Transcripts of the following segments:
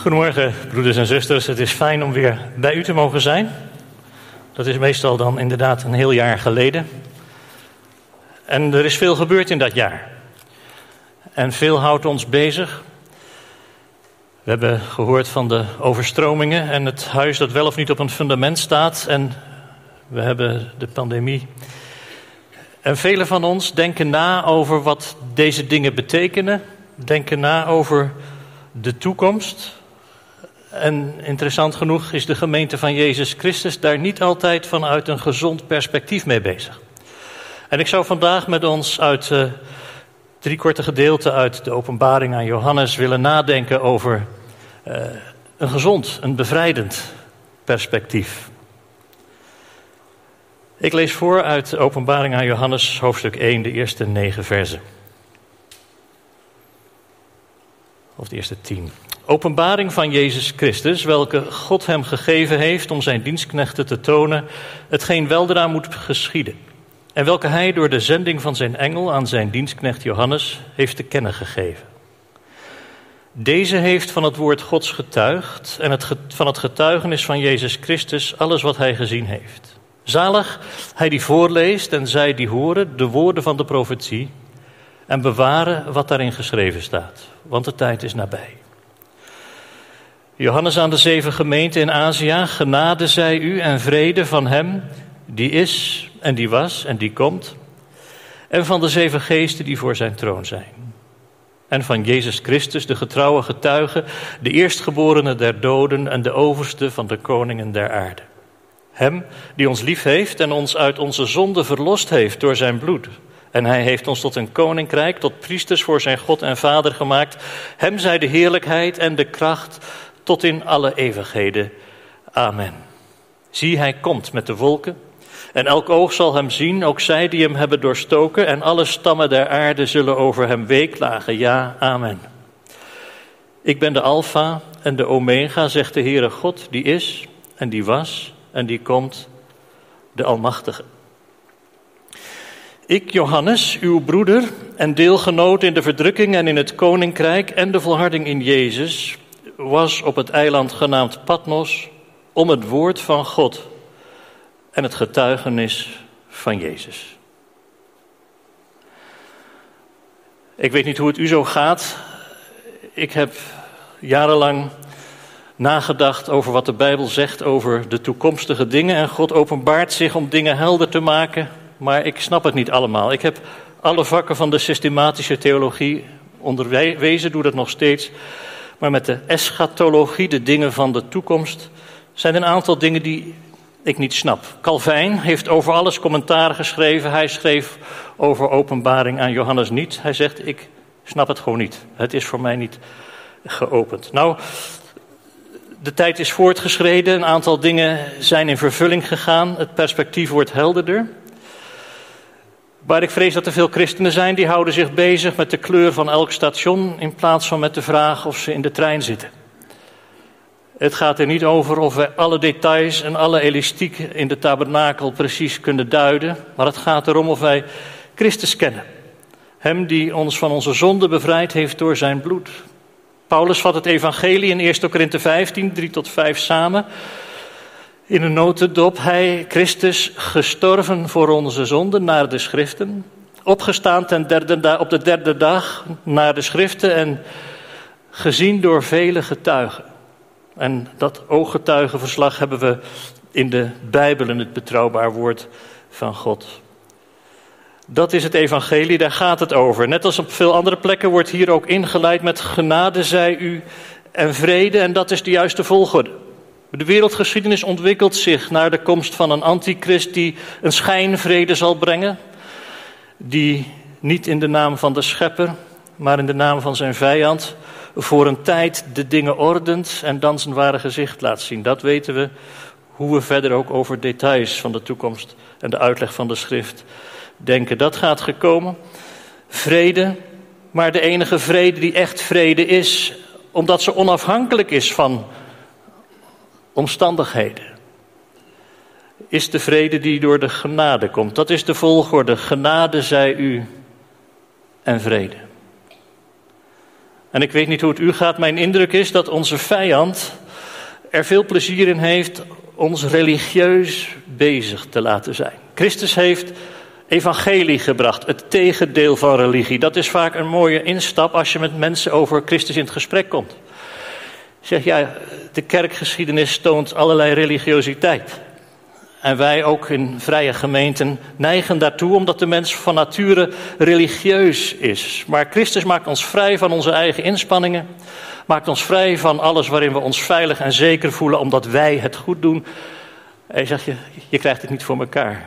Goedemorgen, broeders en zusters. Het is fijn om weer bij u te mogen zijn. Dat is meestal dan inderdaad een heel jaar geleden. En er is veel gebeurd in dat jaar. En veel houdt ons bezig. We hebben gehoord van de overstromingen en het huis dat wel of niet op een fundament staat. En we hebben de pandemie. En velen van ons denken na over wat deze dingen betekenen. Denken na over de toekomst. En interessant genoeg is de gemeente van Jezus Christus daar niet altijd vanuit een gezond perspectief mee bezig. En ik zou vandaag met ons uit uh, drie korte gedeelten uit de openbaring aan Johannes willen nadenken over uh, een gezond, een bevrijdend perspectief. Ik lees voor uit de openbaring aan Johannes hoofdstuk 1, de eerste negen versen. Of de eerste tien. Openbaring van Jezus Christus, welke God hem gegeven heeft om zijn dienstknechten te tonen, hetgeen weldra moet geschieden. En welke hij door de zending van zijn engel aan zijn dienstknecht Johannes heeft te kennen gegeven. Deze heeft van het woord Gods getuigd en het, van het getuigenis van Jezus Christus alles wat hij gezien heeft. Zalig hij die voorleest en zij die horen de woorden van de profetie en bewaren wat daarin geschreven staat, want de tijd is nabij. Johannes aan de zeven gemeenten in Azië, genade zij u en vrede van hem die is en die was en die komt, en van de zeven geesten die voor zijn troon zijn. En van Jezus Christus, de getrouwe getuige, de eerstgeborene der doden en de overste van de koningen der aarde. Hem die ons lief heeft en ons uit onze zonde verlost heeft door zijn bloed. En hij heeft ons tot een koninkrijk, tot priesters voor zijn God en Vader gemaakt. Hem zij de heerlijkheid en de kracht tot in alle eeuwigheden. Amen. Zie, hij komt met de wolken. En elk oog zal hem zien, ook zij die hem hebben doorstoken. En alle stammen der aarde zullen over hem weeklagen. Ja, amen. Ik ben de Alpha en de Omega, zegt de Heere God, die is en die was en die komt, de Almachtige. Ik, Johannes, uw broeder en deelgenoot in de verdrukking en in het koninkrijk en de volharding in Jezus, was op het eiland genaamd Patmos om het woord van God en het getuigenis van Jezus. Ik weet niet hoe het u zo gaat. Ik heb jarenlang nagedacht over wat de Bijbel zegt over de toekomstige dingen. En God openbaart zich om dingen helder te maken, maar ik snap het niet allemaal. Ik heb alle vakken van de systematische theologie onderwezen, doe dat nog steeds. Maar met de eschatologie, de dingen van de toekomst, zijn een aantal dingen die ik niet snap. Calvijn heeft over alles commentaar geschreven. Hij schreef over openbaring aan Johannes niet. Hij zegt, ik snap het gewoon niet. Het is voor mij niet geopend. Nou, de tijd is voortgeschreden. Een aantal dingen zijn in vervulling gegaan. Het perspectief wordt helderder. Maar ik vrees dat er veel christenen zijn die houden zich bezig met de kleur van elk station in plaats van met de vraag of ze in de trein zitten. Het gaat er niet over of wij alle details en alle elastiek in de tabernakel precies kunnen duiden, maar het gaat erom of wij Christus kennen. Hem die ons van onze zonde bevrijd heeft door zijn bloed. Paulus vat het evangelie in 1 Korinthe 15, 3 tot 5 samen in een notendop, hij, Christus, gestorven voor onze zonden naar de schriften, opgestaan ten derde, op de derde dag naar de schriften en gezien door vele getuigen. En dat ooggetuigenverslag hebben we in de Bijbel, in het betrouwbaar woord van God. Dat is het evangelie, daar gaat het over. Net als op veel andere plekken wordt hier ook ingeleid met genade zij u en vrede en dat is de juiste volgorde. De wereldgeschiedenis ontwikkelt zich naar de komst van een antichrist die een schijnvrede zal brengen, die niet in de naam van de schepper, maar in de naam van zijn vijand voor een tijd de dingen ordent en dan zijn ware gezicht laat zien. Dat weten we, hoe we verder ook over details van de toekomst en de uitleg van de schrift denken. Dat gaat gekomen. Vrede, maar de enige vrede die echt vrede is, omdat ze onafhankelijk is van omstandigheden. Is de vrede die door de genade komt. Dat is de volgorde. Genade zij u en vrede. En ik weet niet hoe het u gaat. Mijn indruk is dat onze vijand er veel plezier in heeft ons religieus bezig te laten zijn. Christus heeft evangelie gebracht, het tegendeel van religie. Dat is vaak een mooie instap als je met mensen over Christus in het gesprek komt. Zeg ja, de kerkgeschiedenis toont allerlei religiositeit. En wij ook in vrije gemeenten neigen daartoe omdat de mens van nature religieus is. Maar Christus maakt ons vrij van onze eigen inspanningen. Maakt ons vrij van alles waarin we ons veilig en zeker voelen omdat wij het goed doen. Hij zegt je, je krijgt het niet voor elkaar.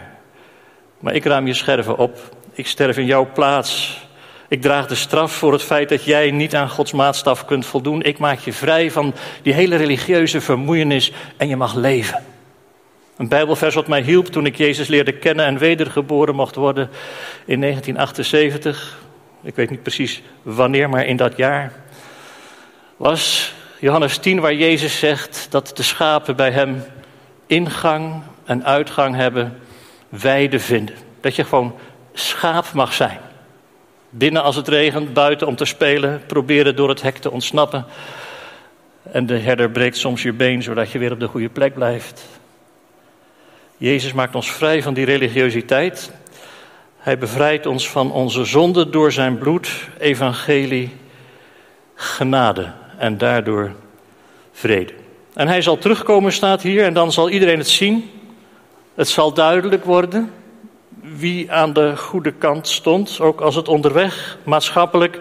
Maar ik ruim je scherven op. Ik sterf in jouw plaats. Ik draag de straf voor het feit dat jij niet aan Gods maatstaf kunt voldoen. Ik maak je vrij van die hele religieuze vermoeienis en je mag leven. Een Bijbelvers wat mij hielp toen ik Jezus leerde kennen en wedergeboren mocht worden in 1978. Ik weet niet precies wanneer, maar in dat jaar. Was Johannes 10, waar Jezus zegt dat de schapen bij hem ingang en uitgang hebben, weide vinden. Dat je gewoon schaap mag zijn. Binnen als het regent, buiten om te spelen, proberen door het hek te ontsnappen. En de herder breekt soms je been zodat je weer op de goede plek blijft. Jezus maakt ons vrij van die religiositeit. Hij bevrijdt ons van onze zonde door zijn bloed, evangelie, genade en daardoor vrede. En hij zal terugkomen, staat hier, en dan zal iedereen het zien. Het zal duidelijk worden wie aan de goede kant stond, ook als het onderweg maatschappelijk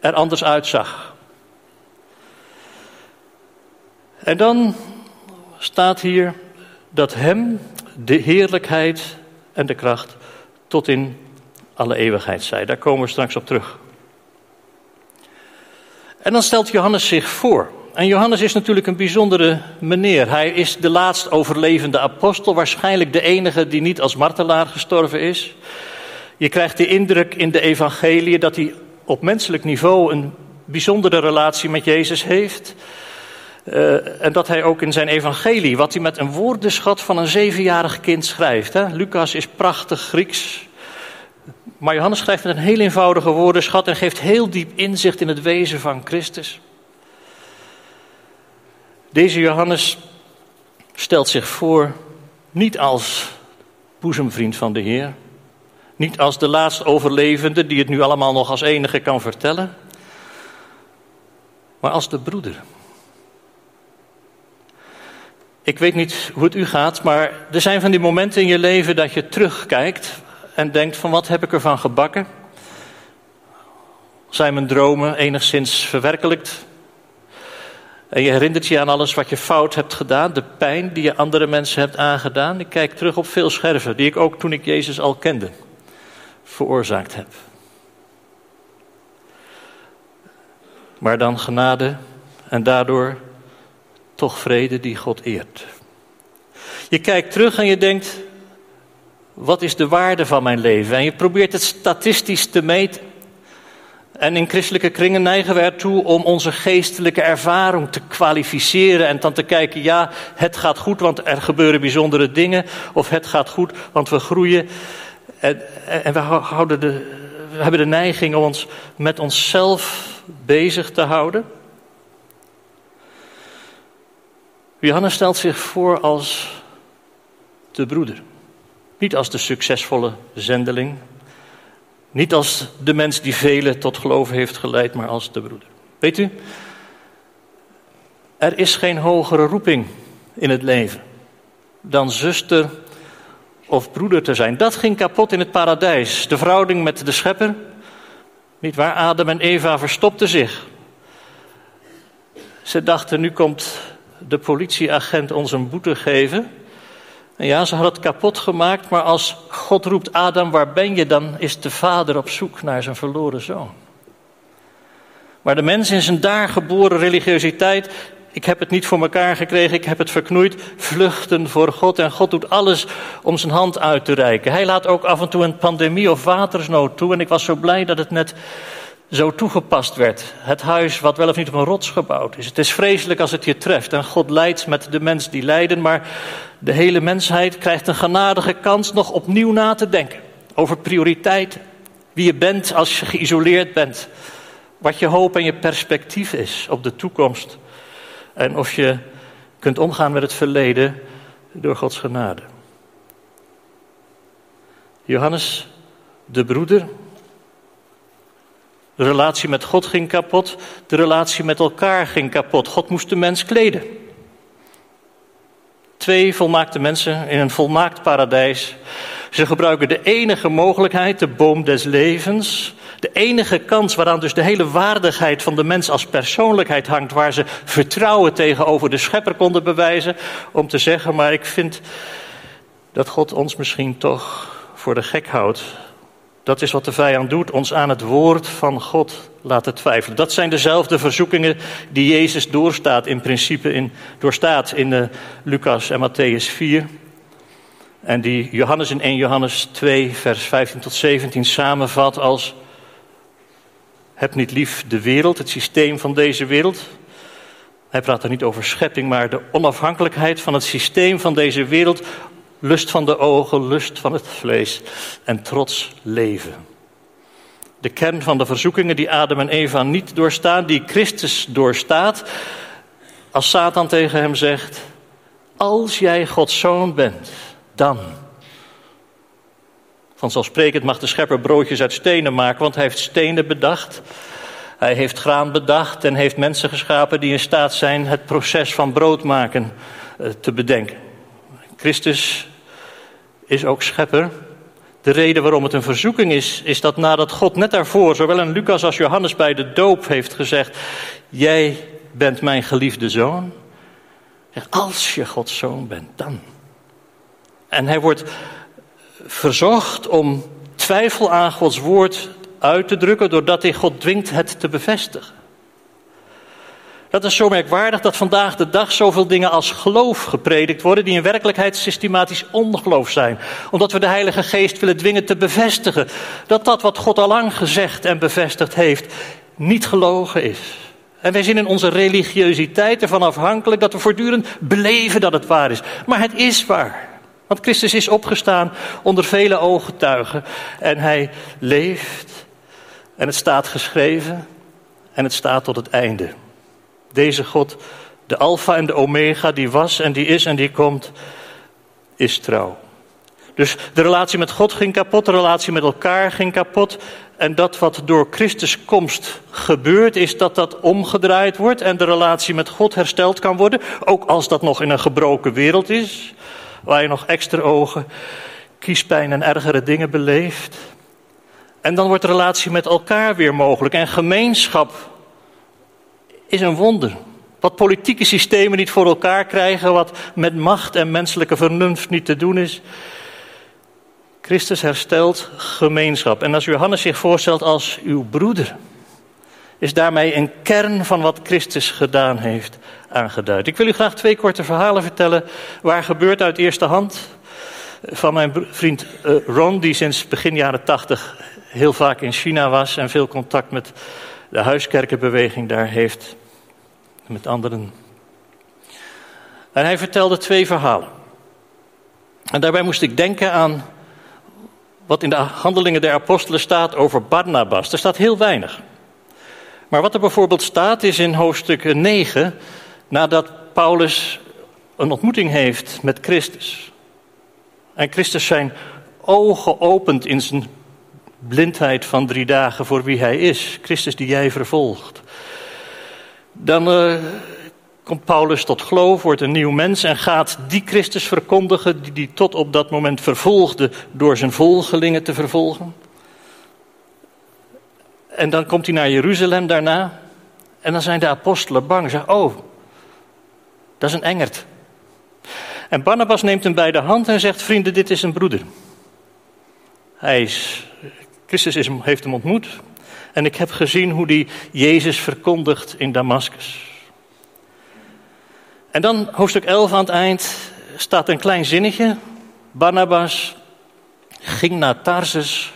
er anders uitzag. En dan staat hier dat hem de heerlijkheid en de kracht tot in alle eeuwigheid zij. Daar komen we straks op terug. En dan stelt Johannes zich voor. En Johannes is natuurlijk een bijzondere meneer. Hij is de laatst overlevende apostel, waarschijnlijk de enige die niet als martelaar gestorven is. Je krijgt de indruk in de evangelie dat hij op menselijk niveau een bijzondere relatie met Jezus heeft. Uh, en dat hij ook in zijn evangelie, wat hij met een woordenschat van een zevenjarig kind schrijft. Hè? Lucas is prachtig Grieks. Maar Johannes schrijft met een heel eenvoudige woordenschat en geeft heel diep inzicht in het wezen van Christus. Deze Johannes stelt zich voor niet als boezemvriend van de Heer, niet als de laatst overlevende die het nu allemaal nog als enige kan vertellen, maar als de broeder. Ik weet niet hoe het u gaat, maar er zijn van die momenten in je leven dat je terugkijkt en denkt van wat heb ik ervan gebakken? Zijn mijn dromen enigszins verwerkelijkt? En je herinnert je aan alles wat je fout hebt gedaan, de pijn die je andere mensen hebt aangedaan. Ik kijk terug op veel scherven die ik ook toen ik Jezus al kende veroorzaakt heb. Maar dan genade en daardoor toch vrede die God eert. Je kijkt terug en je denkt, wat is de waarde van mijn leven? En je probeert het statistisch te meten. En in christelijke kringen neigen we ertoe om onze geestelijke ervaring te kwalificeren en dan te kijken, ja, het gaat goed, want er gebeuren bijzondere dingen, of het gaat goed, want we groeien. En, en we, houden de, we hebben de neiging om ons met onszelf bezig te houden. Johannes stelt zich voor als de broeder. Niet als de succesvolle zendeling. Niet als de mens die velen tot geloven heeft geleid, maar als de broeder. Weet u, er is geen hogere roeping in het leven dan zuster of broeder te zijn. Dat ging kapot in het paradijs. De verhouding met de schepper. Niet waar? Adam en Eva verstopten zich. Ze dachten, nu komt de politieagent ons een boete geven. Ja, ze hadden het kapot gemaakt, maar als God roept Adam, waar ben je? Dan is de vader op zoek naar zijn verloren zoon. Maar de mens in zijn daar geboren religiositeit, ik heb het niet voor elkaar gekregen, ik heb het verknoeid, vluchten voor God. En God doet alles om zijn hand uit te reiken. Hij laat ook af en toe een pandemie of watersnood toe. En ik was zo blij dat het net zo toegepast werd. Het huis wat wel of niet op een rots gebouwd is. Het is vreselijk als het je treft. En God leidt met de mens die lijden. Maar de hele mensheid krijgt een genadige kans nog opnieuw na te denken. Over prioriteit. Wie je bent als je geïsoleerd bent. wat je hoop en je perspectief is op de toekomst. En of je kunt omgaan met het verleden door Gods genade. Johannes, de broeder. De relatie met God ging kapot, de relatie met elkaar ging kapot. God moest de mens kleden. Twee volmaakte mensen in een volmaakt paradijs. Ze gebruiken de enige mogelijkheid, de boom des levens. De enige kans waaraan dus de hele waardigheid van de mens als persoonlijkheid hangt, waar ze vertrouwen tegenover de schepper konden bewijzen, om te zeggen, maar ik vind dat God ons misschien toch voor de gek houdt. Dat is wat de vijand doet, ons aan het woord van God laten twijfelen. Dat zijn dezelfde verzoekingen die Jezus doorstaat in principe in, doorstaat in uh, Lucas en Matthäus 4. En die Johannes in 1 Johannes 2, vers 15 tot 17 samenvat als: Heb niet lief de wereld, het systeem van deze wereld. Hij praat er niet over schepping, maar de onafhankelijkheid van het systeem van deze wereld lust van de ogen, lust van het vlees en trots leven. De kern van de verzoekingen die Adam en Eva niet doorstaan, die Christus doorstaat, als Satan tegen hem zegt: Als jij Gods zoon bent, dan. Vanzelfsprekend mag de schepper broodjes uit stenen maken, want hij heeft stenen bedacht. Hij heeft graan bedacht en heeft mensen geschapen die in staat zijn het proces van brood maken eh, te bedenken. Christus is ook schepper. De reden waarom het een verzoeking is, is dat nadat God net daarvoor, zowel in Lucas als Johannes bij de doop heeft gezegd: Jij bent mijn geliefde zoon. Als je Gods zoon bent, dan. En hij wordt verzocht om twijfel aan Gods woord uit te drukken, doordat hij God dwingt het te bevestigen. Dat is zo merkwaardig dat vandaag de dag zoveel dingen als geloof gepredikt worden, die in werkelijkheid systematisch ongeloof zijn. Omdat we de Heilige Geest willen dwingen te bevestigen dat dat wat God al lang gezegd en bevestigd heeft, niet gelogen is. En wij zijn in onze religiositeit ervan afhankelijk dat we voortdurend beleven dat het waar is. Maar het is waar. Want Christus is opgestaan onder vele ooggetuigen en hij leeft. En het staat geschreven en het staat tot het einde. Deze God, de Alpha en de Omega, die was en die is en die komt, is trouw. Dus de relatie met God ging kapot, de relatie met elkaar ging kapot. En dat wat door Christus komst gebeurt, is dat dat omgedraaid wordt en de relatie met God hersteld kan worden. Ook als dat nog in een gebroken wereld is, waar je nog extra ogen, kiespijn en ergere dingen beleeft. En dan wordt de relatie met elkaar weer mogelijk en gemeenschap is een wonder. Wat politieke systemen niet voor elkaar krijgen, wat met macht en menselijke vernuft niet te doen is. Christus herstelt gemeenschap. En als Johannes zich voorstelt als uw broeder, is daarmee een kern van wat Christus gedaan heeft aangeduid. Ik wil u graag twee korte verhalen vertellen, waar gebeurt uit eerste hand van mijn vriend eh, Ron, die sinds begin jaren tachtig heel vaak in China was en veel contact met de huiskerkenbeweging daar heeft met anderen. En hij vertelde twee verhalen. En daarbij moest ik denken aan wat in de handelingen der apostelen staat over Barnabas. Er staat heel weinig. Maar wat er bijvoorbeeld staat is in hoofdstuk 9, nadat Paulus een ontmoeting heeft met Christus. En Christus zijn ogen opent in zijn blindheid van drie dagen voor wie hij is. Christus die jij vervolgt. Dan uh, komt Paulus tot geloof, wordt een nieuw mens en gaat die Christus verkondigen die hij tot op dat moment vervolgde door zijn volgelingen te vervolgen. En dan komt hij naar Jeruzalem daarna en dan zijn de apostelen bang. Ze zeggen, oh, dat is een engert. En Barnabas neemt hem bij de hand en zegt, vrienden, dit is een broeder. Hij is, Christus is, heeft hem ontmoet, en ik heb gezien hoe die Jezus verkondigt in Damascus. En dan hoofdstuk 11 aan het eind staat een klein zinnetje. Barnabas ging naar Tarsus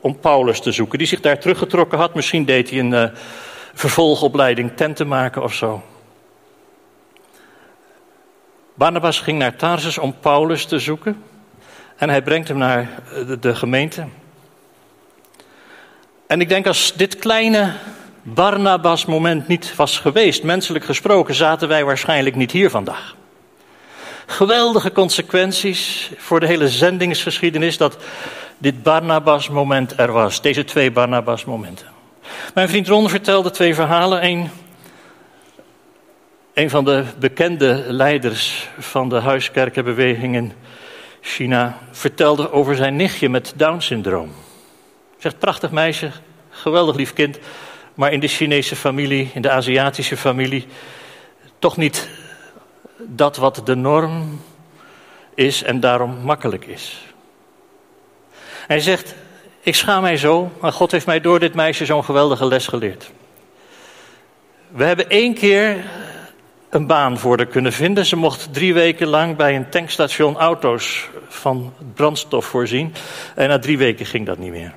om Paulus te zoeken, die zich daar teruggetrokken had. Misschien deed hij een uh, vervolgopleiding tenten maken of zo. Barnabas ging naar Tarsus om Paulus te zoeken. En hij brengt hem naar de gemeente. En ik denk als dit kleine Barnabas moment niet was geweest, menselijk gesproken, zaten wij waarschijnlijk niet hier vandaag. Geweldige consequenties voor de hele zendingsgeschiedenis dat dit Barnabas moment er was, deze twee Barnabas momenten. Mijn vriend Ron vertelde twee verhalen. Eén een van de bekende leiders van de huiskerkenbeweging in China vertelde over zijn nichtje met Down-syndroom. Zegt, prachtig meisje, geweldig lief kind, maar in de Chinese familie, in de Aziatische familie, toch niet dat wat de norm is en daarom makkelijk is. Hij zegt, ik schaam mij zo, maar God heeft mij door dit meisje zo'n geweldige les geleerd. We hebben één keer een baan voor haar kunnen vinden. Ze mocht drie weken lang bij een tankstation auto's van brandstof voorzien. En na drie weken ging dat niet meer.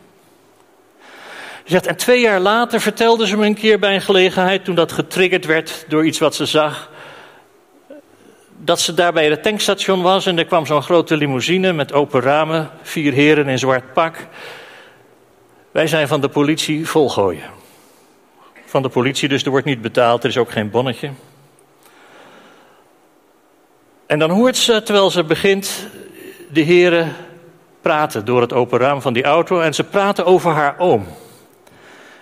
Ze zegt, en twee jaar later vertelde ze me een keer bij een gelegenheid, toen dat getriggerd werd door iets wat ze zag, dat ze daar bij het tankstation was en er kwam zo'n grote limousine met open ramen, vier heren in zwart pak. Wij zijn van de politie volgooien. Van de politie, dus er wordt niet betaald, er is ook geen bonnetje. En dan hoort ze, terwijl ze begint, de heren praten door het open raam van die auto. En ze praten over haar oom.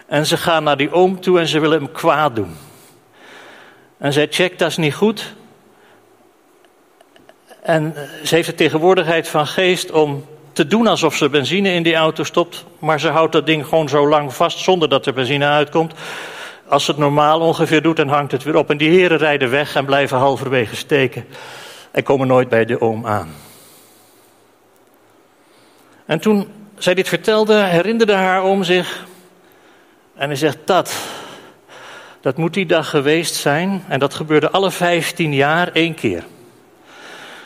En ze gaan naar die oom toe en ze willen hem kwaad doen. En zij checkt, dat is niet goed. En ze heeft de tegenwoordigheid van geest om te doen alsof ze benzine in die auto stopt. Maar ze houdt dat ding gewoon zo lang vast zonder dat er benzine uitkomt. Als ze het normaal ongeveer doet, dan hangt het weer op. En die heren rijden weg en blijven halverwege steken en komen nooit bij de oom aan. En toen zij dit vertelde, herinnerde haar oom zich. En hij zegt: Dat, dat moet die dag geweest zijn. En dat gebeurde alle vijftien jaar één keer.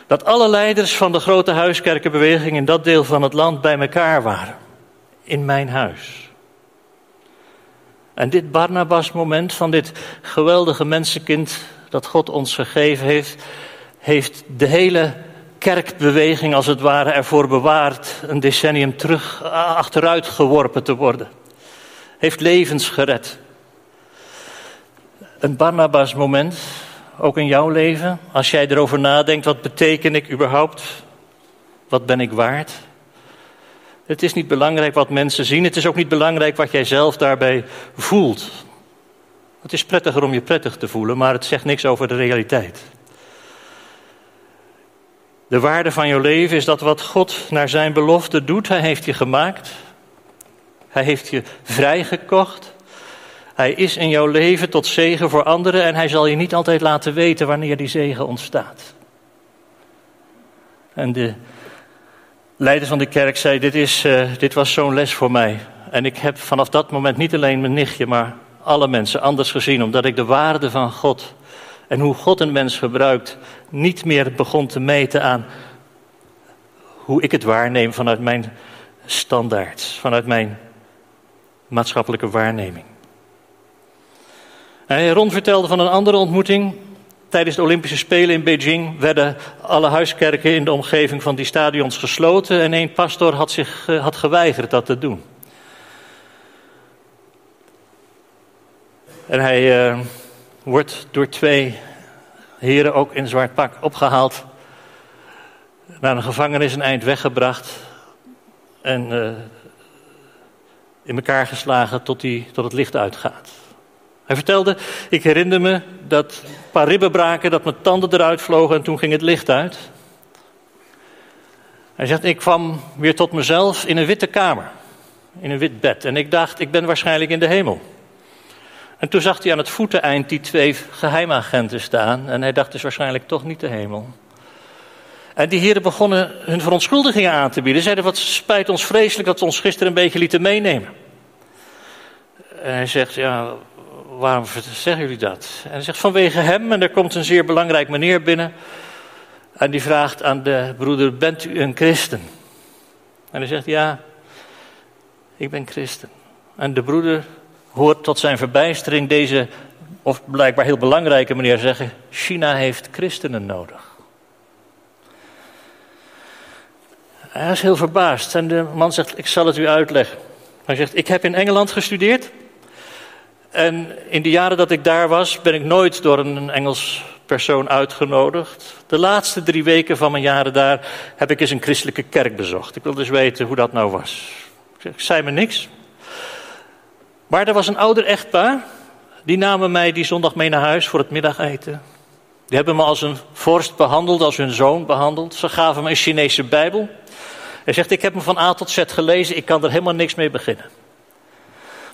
Dat alle leiders van de grote huiskerkenbeweging in dat deel van het land bij elkaar waren. In mijn huis. En dit Barnabas-moment van dit geweldige mensenkind dat God ons gegeven heeft, heeft de hele kerkbeweging als het ware ervoor bewaard een decennium terug achteruit geworpen te worden. Heeft levens gered. Een Barnabas moment, ook in jouw leven, als jij erover nadenkt, wat beteken ik überhaupt? Wat ben ik waard? Het is niet belangrijk wat mensen zien, het is ook niet belangrijk wat jij zelf daarbij voelt. Het is prettiger om je prettig te voelen, maar het zegt niks over de realiteit. De waarde van jouw leven is dat wat God naar zijn belofte doet. Hij heeft je gemaakt. Hij heeft je vrijgekocht. Hij is in jouw leven tot zegen voor anderen en hij zal je niet altijd laten weten wanneer die zegen ontstaat. En de leider van de kerk zei: Dit, is, uh, dit was zo'n les voor mij. En ik heb vanaf dat moment niet alleen mijn nichtje, maar alle mensen anders gezien, omdat ik de waarde van God en hoe God een mens gebruikt, niet meer begon te meten aan hoe ik het waarneem vanuit mijn standaard, vanuit mijn maatschappelijke waarneming. Hij Ron vertelde van een andere ontmoeting. Tijdens de Olympische Spelen in Beijing werden alle huiskerken in de omgeving van die stadions gesloten en één pastor had zich had geweigerd dat te doen. En hij uh, wordt door twee heren ook in zwart pak opgehaald. Naar een gevangenis een eind weggebracht. En uh, in elkaar geslagen tot, die, tot het licht uitgaat. Hij vertelde, ik herinner me dat een paar ribben braken, dat mijn tanden eruit vlogen en toen ging het licht uit. Hij zegt, ik kwam weer tot mezelf in een witte kamer, in een wit bed. En ik dacht, ik ben waarschijnlijk in de hemel. En toen zag hij aan het voeteneind die twee geheimagenten staan. En hij dacht, dus waarschijnlijk toch niet de hemel. En die heren begonnen hun verontschuldigingen aan te bieden. Zeiden, wat spijt ons vreselijk dat ze ons gisteren een beetje lieten meenemen. En hij zegt, ja, waarom zeggen jullie dat? En hij zegt, vanwege hem. En er komt een zeer belangrijk meneer binnen. En die vraagt aan de broeder, bent u een christen? En hij zegt, ja, ik ben christen. En de broeder hoort tot zijn verbijstering deze, of blijkbaar heel belangrijke meneer zeggen: China heeft christenen nodig. Hij is heel verbaasd en de man zegt: Ik zal het u uitleggen. Hij zegt: Ik heb in Engeland gestudeerd. En in de jaren dat ik daar was, ben ik nooit door een Engels persoon uitgenodigd. De laatste drie weken van mijn jaren daar heb ik eens een christelijke kerk bezocht. Ik wilde dus weten hoe dat nou was. Ik zei me niks. Maar er was een ouder echtpaar. Die namen mij die zondag mee naar huis voor het middageten. Die hebben me als een vorst behandeld, als hun zoon behandeld. Ze gaven me een Chinese Bijbel. Hij zegt: Ik heb hem van A tot Z gelezen, ik kan er helemaal niks mee beginnen.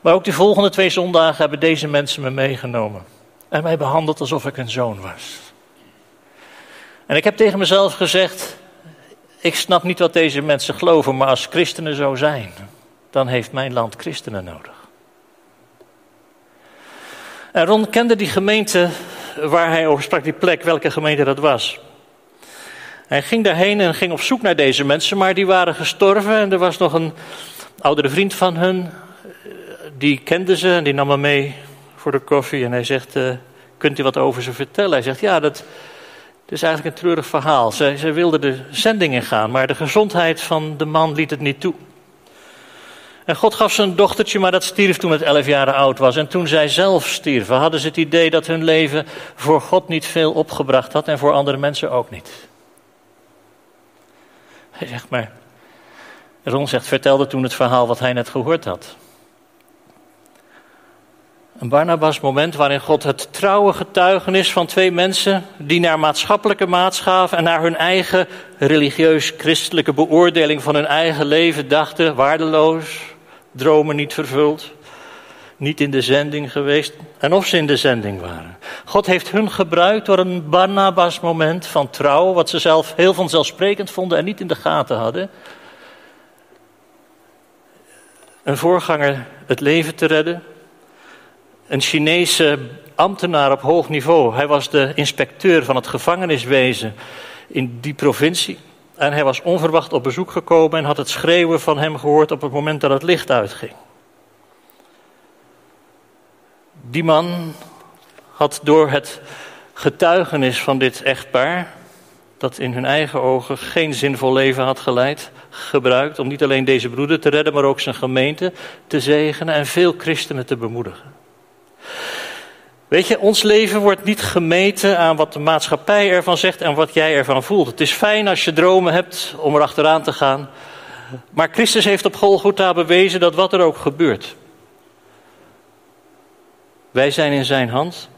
Maar ook de volgende twee zondagen hebben deze mensen me meegenomen. En mij behandeld alsof ik een zoon was. En ik heb tegen mezelf gezegd: Ik snap niet wat deze mensen geloven, maar als christenen zo zijn, dan heeft mijn land christenen nodig. En Ron kende die gemeente waar hij over sprak, die plek, welke gemeente dat was. Hij ging daarheen en ging op zoek naar deze mensen, maar die waren gestorven. En er was nog een oudere vriend van hun, die kende ze en die nam me mee voor de koffie. En hij zegt, uh, kunt u wat over ze vertellen? Hij zegt, ja, dat, is eigenlijk een treurig verhaal. Ze, ze wilden de zending ingaan, maar de gezondheid van de man liet het niet toe. En God gaf ze een dochtertje, maar dat stierf toen het elf jaar oud was. En toen zij zelf stierven, hadden ze het idee dat hun leven voor God niet veel opgebracht had en voor andere mensen ook niet. Hij zegt maar, Ron zegt, vertelde toen het verhaal wat hij net gehoord had. Een Barnabas moment waarin God het trouwe getuigenis van twee mensen die naar maatschappelijke maatschap en naar hun eigen religieus-christelijke beoordeling van hun eigen leven dachten, waardeloos, dromen niet vervuld, niet in de zending geweest en of ze in de zending waren. God heeft hun gebruikt door een Barnabas moment van trouw, wat ze zelf heel vanzelfsprekend vonden en niet in de gaten hadden. Een voorganger het leven te redden, een Chinese ambtenaar op hoog niveau. Hij was de inspecteur van het gevangeniswezen in die provincie. En hij was onverwacht op bezoek gekomen en had het schreeuwen van hem gehoord op het moment dat het licht uitging. Die man had door het getuigenis van dit echtpaar, dat in hun eigen ogen geen zinvol leven had geleid, gebruikt om niet alleen deze broeder te redden, maar ook zijn gemeente te zegenen en veel christenen te bemoedigen. Weet je, ons leven wordt niet gemeten aan wat de maatschappij ervan zegt en wat jij ervan voelt. Het is fijn als je dromen hebt om erachteraan te gaan. Maar Christus heeft op Golgotha bewezen dat wat er ook gebeurt. Wij zijn in zijn hand.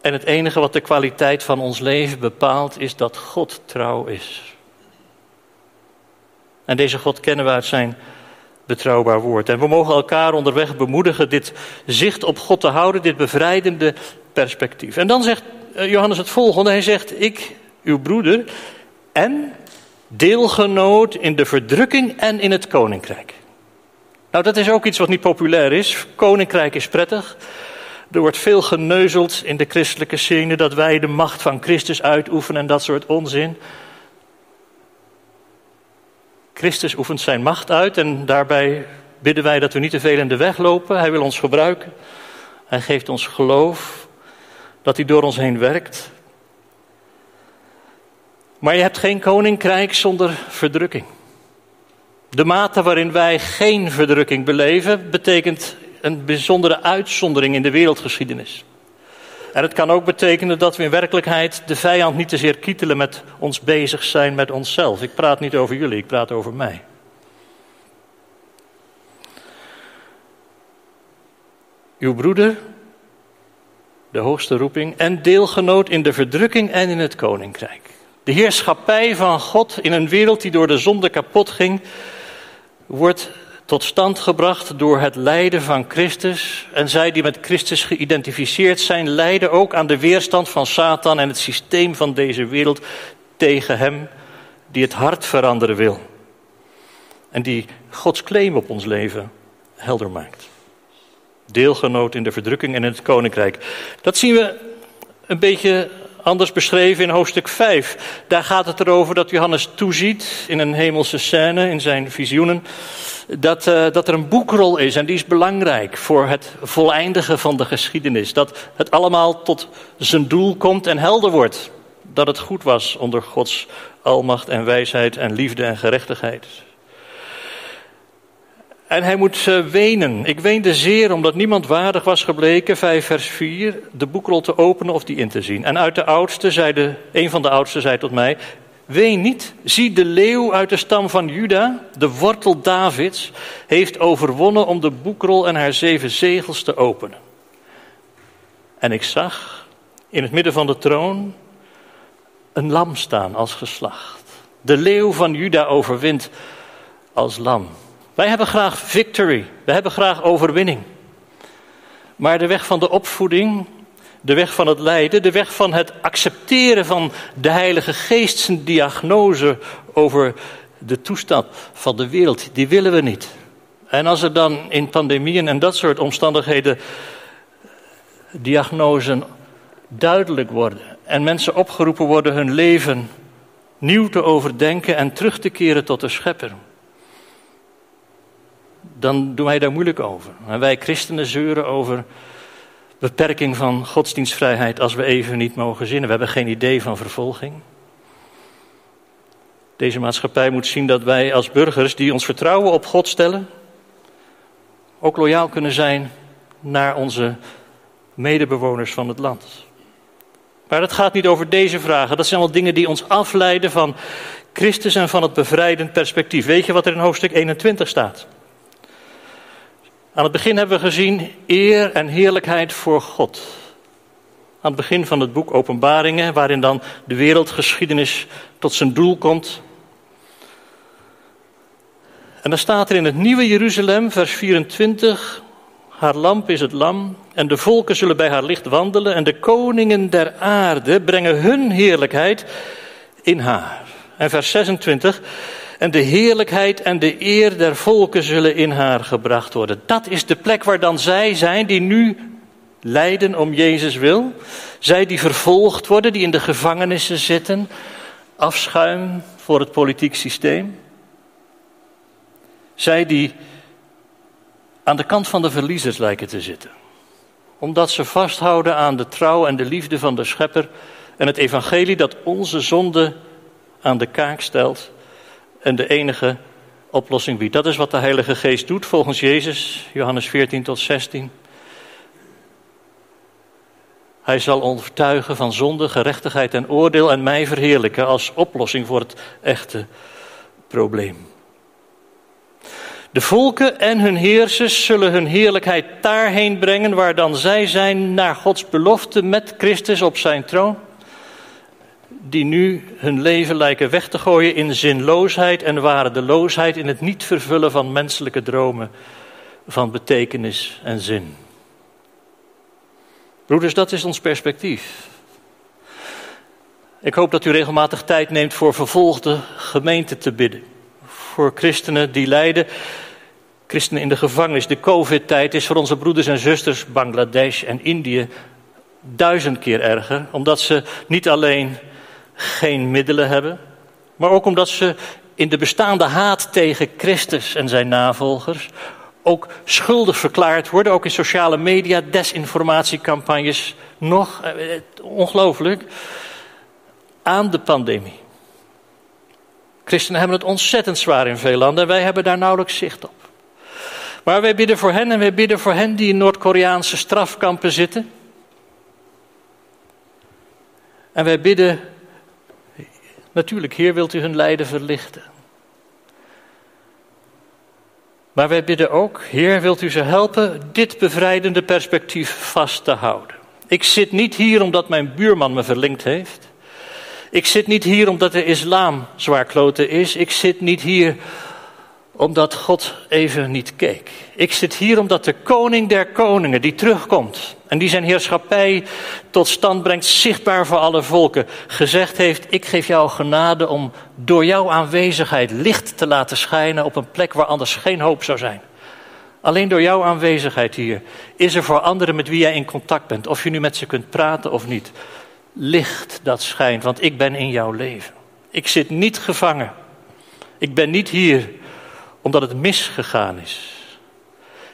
En het enige wat de kwaliteit van ons leven bepaalt is dat God trouw is. En deze God kennen we uit zijn betrouwbaar woord. En we mogen elkaar onderweg bemoedigen dit zicht op God te houden, dit bevrijdende perspectief. En dan zegt eh, Johannes het volgende: Hij zegt: Ik, uw broeder, en deelgenoot in de verdrukking en in het koninkrijk. Nou, dat is ook iets wat niet populair is. Koninkrijk is prettig. Er wordt veel geneuzeld in de christelijke scene dat wij de macht van Christus uitoefenen en dat soort onzin. Christus oefent zijn macht uit en daarbij bidden wij dat we niet te veel in de weg lopen. Hij wil ons gebruiken. Hij geeft ons geloof dat hij door ons heen werkt. Maar je hebt geen koninkrijk zonder verdrukking. De mate waarin wij geen verdrukking beleven, betekent een bijzondere uitzondering in de wereldgeschiedenis. En het kan ook betekenen dat we in werkelijkheid de vijand niet te zeer kietelen met ons bezig zijn met onszelf. Ik praat niet over jullie, ik praat over mij. Uw broeder, de hoogste roeping, en deelgenoot in de verdrukking en in het koninkrijk. De heerschappij van God in een wereld die door de zonde kapot ging, wordt tot stand gebracht door het lijden van Christus. En zij die met Christus geïdentificeerd zijn, lijden ook aan de weerstand van Satan en het systeem van deze wereld tegen hem die het hart veranderen wil. En die Gods claim op ons leven helder maakt. Deelgenoot in de verdrukking en in het koninkrijk. Dat zien we een beetje anders beschreven in hoofdstuk 5. Daar gaat het erover dat Johannes toeziet in een hemelse scène, in zijn visioenen, dat, uh, dat er een boekrol is en die is belangrijk voor het voleindigen van de geschiedenis. Dat het allemaal tot zijn doel komt en helder wordt. Dat het goed was onder Gods almacht en wijsheid en liefde en gerechtigheid. En hij moet uh, wenen. Ik weende zeer omdat niemand waardig was gebleken, 5 vers 4, de boekrol te openen of die in te zien. En uit de oudste zei de, een van de oudsten zei tot mij, Ween niet, zie de leeuw uit de stam van Juda, de wortel Davids, heeft overwonnen om de boekrol en haar zeven zegels te openen. En ik zag in het midden van de troon een lam staan als geslacht. De leeuw van Juda overwint als lam. Wij hebben graag victory, we hebben graag overwinning. Maar de weg van de opvoeding de weg van het lijden, de weg van het accepteren van de Heilige Geest zijn diagnose over de toestand van de wereld, die willen we niet. En als er dan in pandemieën en dat soort omstandigheden diagnoses duidelijk worden en mensen opgeroepen worden hun leven nieuw te overdenken en terug te keren tot de schepper, dan doen wij daar moeilijk over. En wij christenen zeuren over beperking van godsdienstvrijheid als we even niet mogen zinnen. We hebben geen idee van vervolging. Deze maatschappij moet zien dat wij als burgers die ons vertrouwen op God stellen, ook loyaal kunnen zijn naar onze medebewoners van het land. Maar het gaat niet over deze vragen. Dat zijn wel dingen die ons afleiden van Christus en van het bevrijdend perspectief. Weet je wat er in hoofdstuk 21 staat? Aan het begin hebben we gezien eer en heerlijkheid voor God. Aan het begin van het boek Openbaringen, waarin dan de wereldgeschiedenis tot zijn doel komt. En dan staat er in het nieuwe Jeruzalem, vers 24, haar lamp is het lam en de volken zullen bij haar licht wandelen en de koningen der aarde brengen hun heerlijkheid in haar. En vers 26, en de heerlijkheid en de eer der volken zullen in haar gebracht worden. Dat is de plek waar dan zij zijn die nu lijden om Jezus wil. Zij die vervolgd worden, die in de gevangenissen zitten, afschuim voor het politiek systeem. Zij die aan de kant van de verliezers lijken te zitten. Omdat ze vasthouden aan de trouw en de liefde van de Schepper en het evangelie dat onze zonde aan de kaak stelt en de enige oplossing biedt. Dat is wat de Heilige Geest doet volgens Jezus, Johannes 14 tot 16. Hij zal overtuigen van zonde, gerechtigheid en oordeel en mij verheerlijken als oplossing voor het echte probleem. De volken en hun heersers zullen hun heerlijkheid daarheen brengen waar dan zij zijn naar Gods belofte met Christus op zijn troon die nu hun leven lijken weg te gooien in zinloosheid en waardeloosheid, in het niet vervullen van menselijke dromen van betekenis en zin. Broeders, dat is ons perspectief. Ik hoop dat u regelmatig tijd neemt voor vervolgde gemeenten te bidden. Voor christenen die lijden, christenen in de gevangenis. De COVID-tijd is voor onze broeders en zusters Bangladesh en Indië duizend keer erger, omdat ze niet alleen geen middelen hebben, maar ook omdat ze in de bestaande haat tegen Christus en zijn navolgers ook schuldig verklaard worden, ook in sociale media, desinformatiecampagnes, nog, eh, ongelooflijk, aan de pandemie. Christenen hebben het ontzettend zwaar in veel landen en wij hebben daar nauwelijks zicht op. Maar wij bidden voor hen en wij bidden voor hen die in Noord-Koreaanse strafkampen zitten. En wij bidden Natuurlijk, Heer, wilt u hun lijden verlichten. Maar wij bidden ook, Heer, wilt u ze helpen dit bevrijdende perspectief vast te houden. Ik zit niet hier omdat mijn buurman me verlinkt heeft. Ik zit niet hier omdat de islam zwaar kloten is. Ik zit niet hier omdat God even niet keek. Ik zit hier omdat de koning der koningen, die terugkomt en die zijn heerschappij tot stand brengt, zichtbaar voor alle volken, gezegd heeft: Ik geef jou genade om door jouw aanwezigheid licht te laten schijnen op een plek waar anders geen hoop zou zijn. Alleen door jouw aanwezigheid hier is er voor anderen met wie jij in contact bent, of je nu met ze kunt praten of niet, licht dat schijnt, want ik ben in jouw leven. Ik zit niet gevangen. Ik ben niet hier omdat het misgegaan is.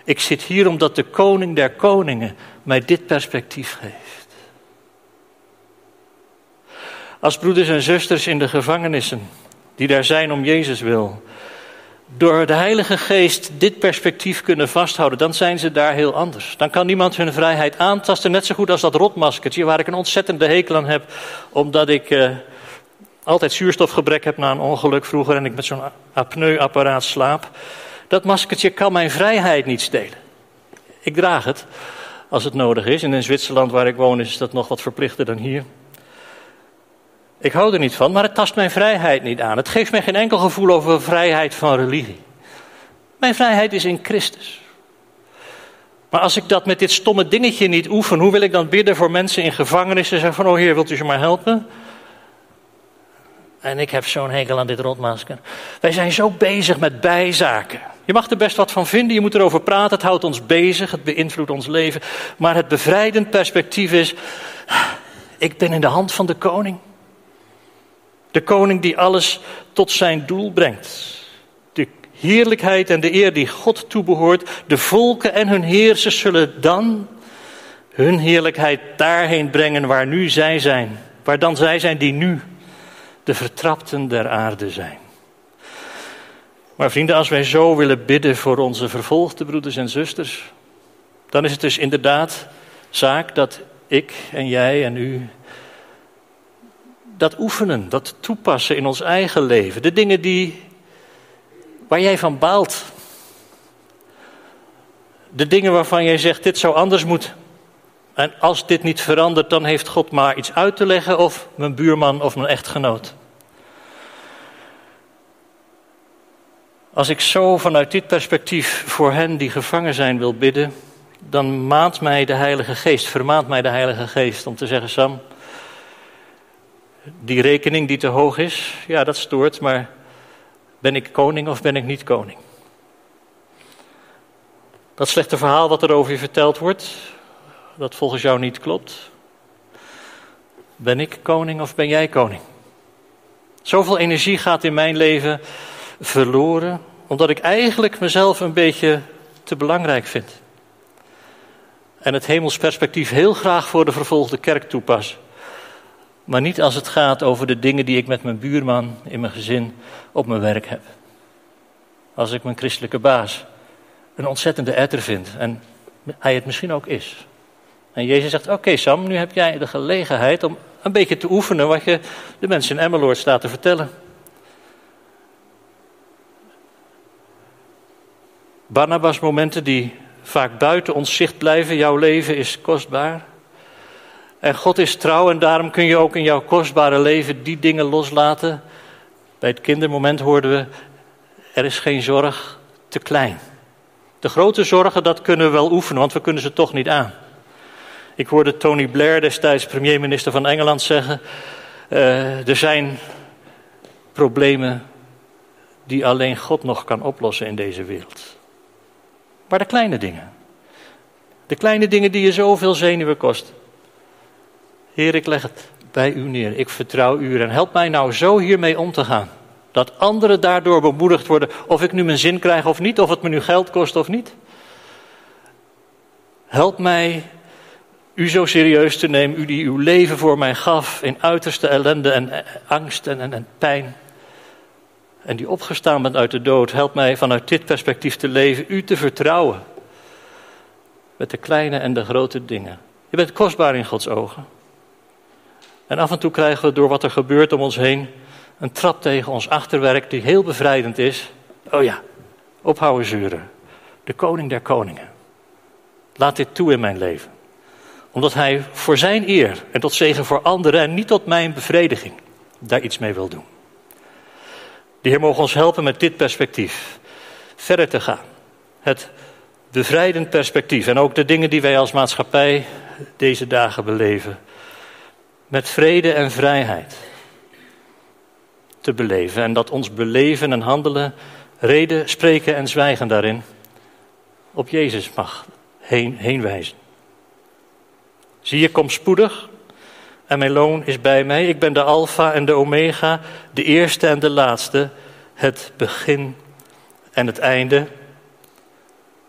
Ik zit hier omdat de koning der koningen mij dit perspectief geeft. Als broeders en zusters in de gevangenissen, die daar zijn om Jezus wil, door de Heilige Geest dit perspectief kunnen vasthouden, dan zijn ze daar heel anders. Dan kan niemand hun vrijheid aantasten, net zo goed als dat rotmaskertje, waar ik een ontzettende hekel aan heb, omdat ik uh, altijd zuurstofgebrek heb na een ongeluk vroeger en ik met zo'n apneuapparaat slaap. Dat maskertje kan mijn vrijheid niet stelen. Ik draag het als het nodig is. En in Zwitserland, waar ik woon, is dat nog wat verplichter dan hier. Ik hou er niet van, maar het tast mijn vrijheid niet aan. Het geeft mij geen enkel gevoel over vrijheid van religie. Mijn vrijheid is in Christus. Maar als ik dat met dit stomme dingetje niet oefen, hoe wil ik dan bidden voor mensen in gevangenissen? Zeggen van, oh heer, wilt u ze maar helpen? En ik heb zo'n hekel aan dit rotmasker. Wij zijn zo bezig met bijzaken. Je mag er best wat van vinden, je moet erover praten, het houdt ons bezig, het beïnvloedt ons leven. Maar het bevrijdend perspectief is, ik ben in de hand van de koning. De koning die alles tot zijn doel brengt. De heerlijkheid en de eer die God toebehoort. De volken en hun heersers zullen dan hun heerlijkheid daarheen brengen waar nu zij zijn. Waar dan zij zijn die nu de vertrapten der aarde zijn. Maar vrienden, als wij zo willen bidden voor onze vervolgde broeders en zusters, dan is het dus inderdaad zaak dat ik en jij en u dat oefenen, dat toepassen in ons eigen leven. De dingen die, waar jij van baalt. De dingen waarvan jij zegt, dit zou anders moeten. En als dit niet verandert, dan heeft God maar iets uit te leggen of mijn buurman of mijn echtgenoot. Als ik zo vanuit dit perspectief voor hen die gevangen zijn wil bidden, dan maat mij de Heilige Geest, vermaant mij de Heilige Geest om te zeggen: Sam, die rekening die te hoog is, ja, dat stoort, maar ben ik koning of ben ik niet koning? Dat slechte verhaal wat er over je verteld wordt, dat volgens jou niet klopt. Ben ik koning of ben jij koning? Zoveel energie gaat in mijn leven verloren, omdat ik eigenlijk mezelf een beetje te belangrijk vind. En het hemelsperspectief heel graag voor de vervolgde kerk toepas. Maar niet als het gaat over de dingen die ik met mijn buurman in mijn gezin op mijn werk heb. Als ik mijn christelijke baas een ontzettende etter vind en hij het misschien ook is. En Jezus zegt: Oké, Sam, nu heb jij de gelegenheid om een beetje te oefenen wat je de mensen in Emmeloord staat te vertellen. Barnabas momenten die vaak buiten ons zicht blijven. Jouw leven is kostbaar. En God is trouw en daarom kun je ook in jouw kostbare leven die dingen loslaten. Bij het kindermoment hoorden we, er is geen zorg te klein. De grote zorgen, dat kunnen we wel oefenen, want we kunnen ze toch niet aan. Ik hoorde Tony Blair, destijds premierminister van Engeland, zeggen: uh, er zijn problemen die alleen God nog kan oplossen in deze wereld. Maar de kleine dingen. De kleine dingen die je zoveel zenuwen kosten. Heer, ik leg het bij u neer. Ik vertrouw u en help mij nou zo hiermee om te gaan. Dat anderen daardoor bemoedigd worden, of ik nu mijn zin krijg of niet, of het me nu geld kost of niet. Help mij u zo serieus te nemen, u die uw leven voor mij gaf in uiterste ellende en angst en, pijn. En die opgestaan bent uit de dood, help mij vanuit dit perspectief te leven, u te vertrouwen. Met de kleine en de grote dingen. Je bent kostbaar in Gods ogen. En af en toe krijgen we door wat er gebeurt om ons heen een trap tegen ons achterwerk die heel bevrijdend is. Oh ja, ophouden zuren. De koning der koningen. Laat dit toe in mijn leven. Omdat hij voor zijn eer en tot zegen voor anderen en niet tot mijn bevrediging daar iets mee wil doen. De Heer mogen ons helpen met dit perspectief verder te gaan. Het bevrijdend perspectief en ook de dingen die wij als maatschappij deze dagen beleven met vrede en vrijheid te beleven. En dat ons beleven en handelen, reden, spreken en zwijgen daarin op Jezus mag heen, heen wijzen. Zie je, kom spoedig en mijn loon is bij mij. Ik ben de Alpha en de Omega, de eerste en de laatste, het begin en het einde.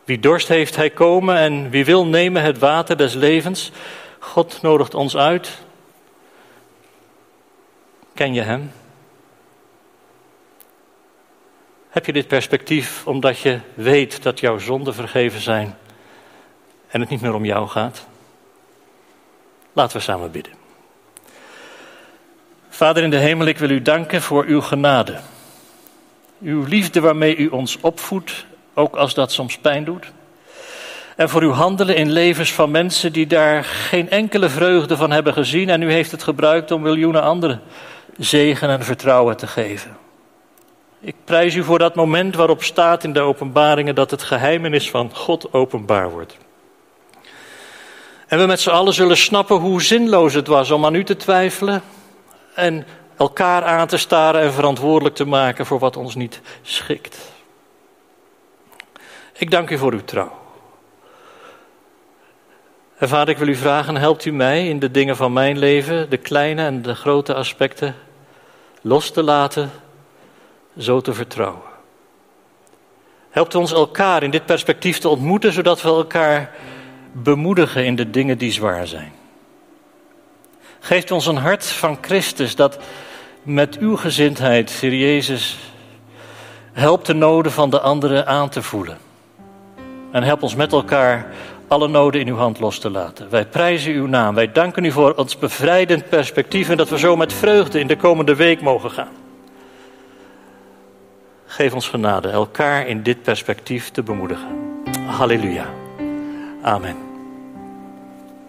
Wie dorst heeft, hij komen en wie wil nemen het water des levens. God nodigt ons uit Ken je Hem? Heb je dit perspectief omdat je weet dat jouw zonden vergeven zijn en het niet meer om jou gaat? Laten we samen bidden. Vader in de hemel, ik wil u danken voor uw genade. Uw liefde waarmee u ons opvoedt, ook als dat soms pijn doet. En voor uw handelen in levens van mensen die daar geen enkele vreugde van hebben gezien. En u heeft het gebruikt om miljoenen anderen zegen en vertrouwen te geven. Ik prijs u voor dat moment waarop staat in de openbaringen dat het geheimenis van God openbaar wordt. En we met z'n allen zullen snappen hoe zinloos het was om aan u te twijfelen en elkaar aan te staren en verantwoordelijk te maken voor wat ons niet schikt. Ik dank u voor uw trouw. En vader, ik wil u vragen, helpt u mij in de dingen van mijn leven, de kleine en de grote aspecten, los te laten, zo te vertrouwen. Helpt ons elkaar in dit perspectief te ontmoeten, zodat we elkaar bemoedigen in de dingen die zwaar zijn. Geeft ons een hart van Christus dat met uw gezindheid, Heer Jezus, helpt de noden van de anderen aan te voelen. En help ons met elkaar alle noden in uw hand los te laten. Wij prijzen uw naam. Wij danken u voor ons bevrijdend perspectief en dat we zo met vreugde in de komende week mogen gaan. Geef ons genade elkaar in dit perspectief te bemoedigen. Halleluja. Amen.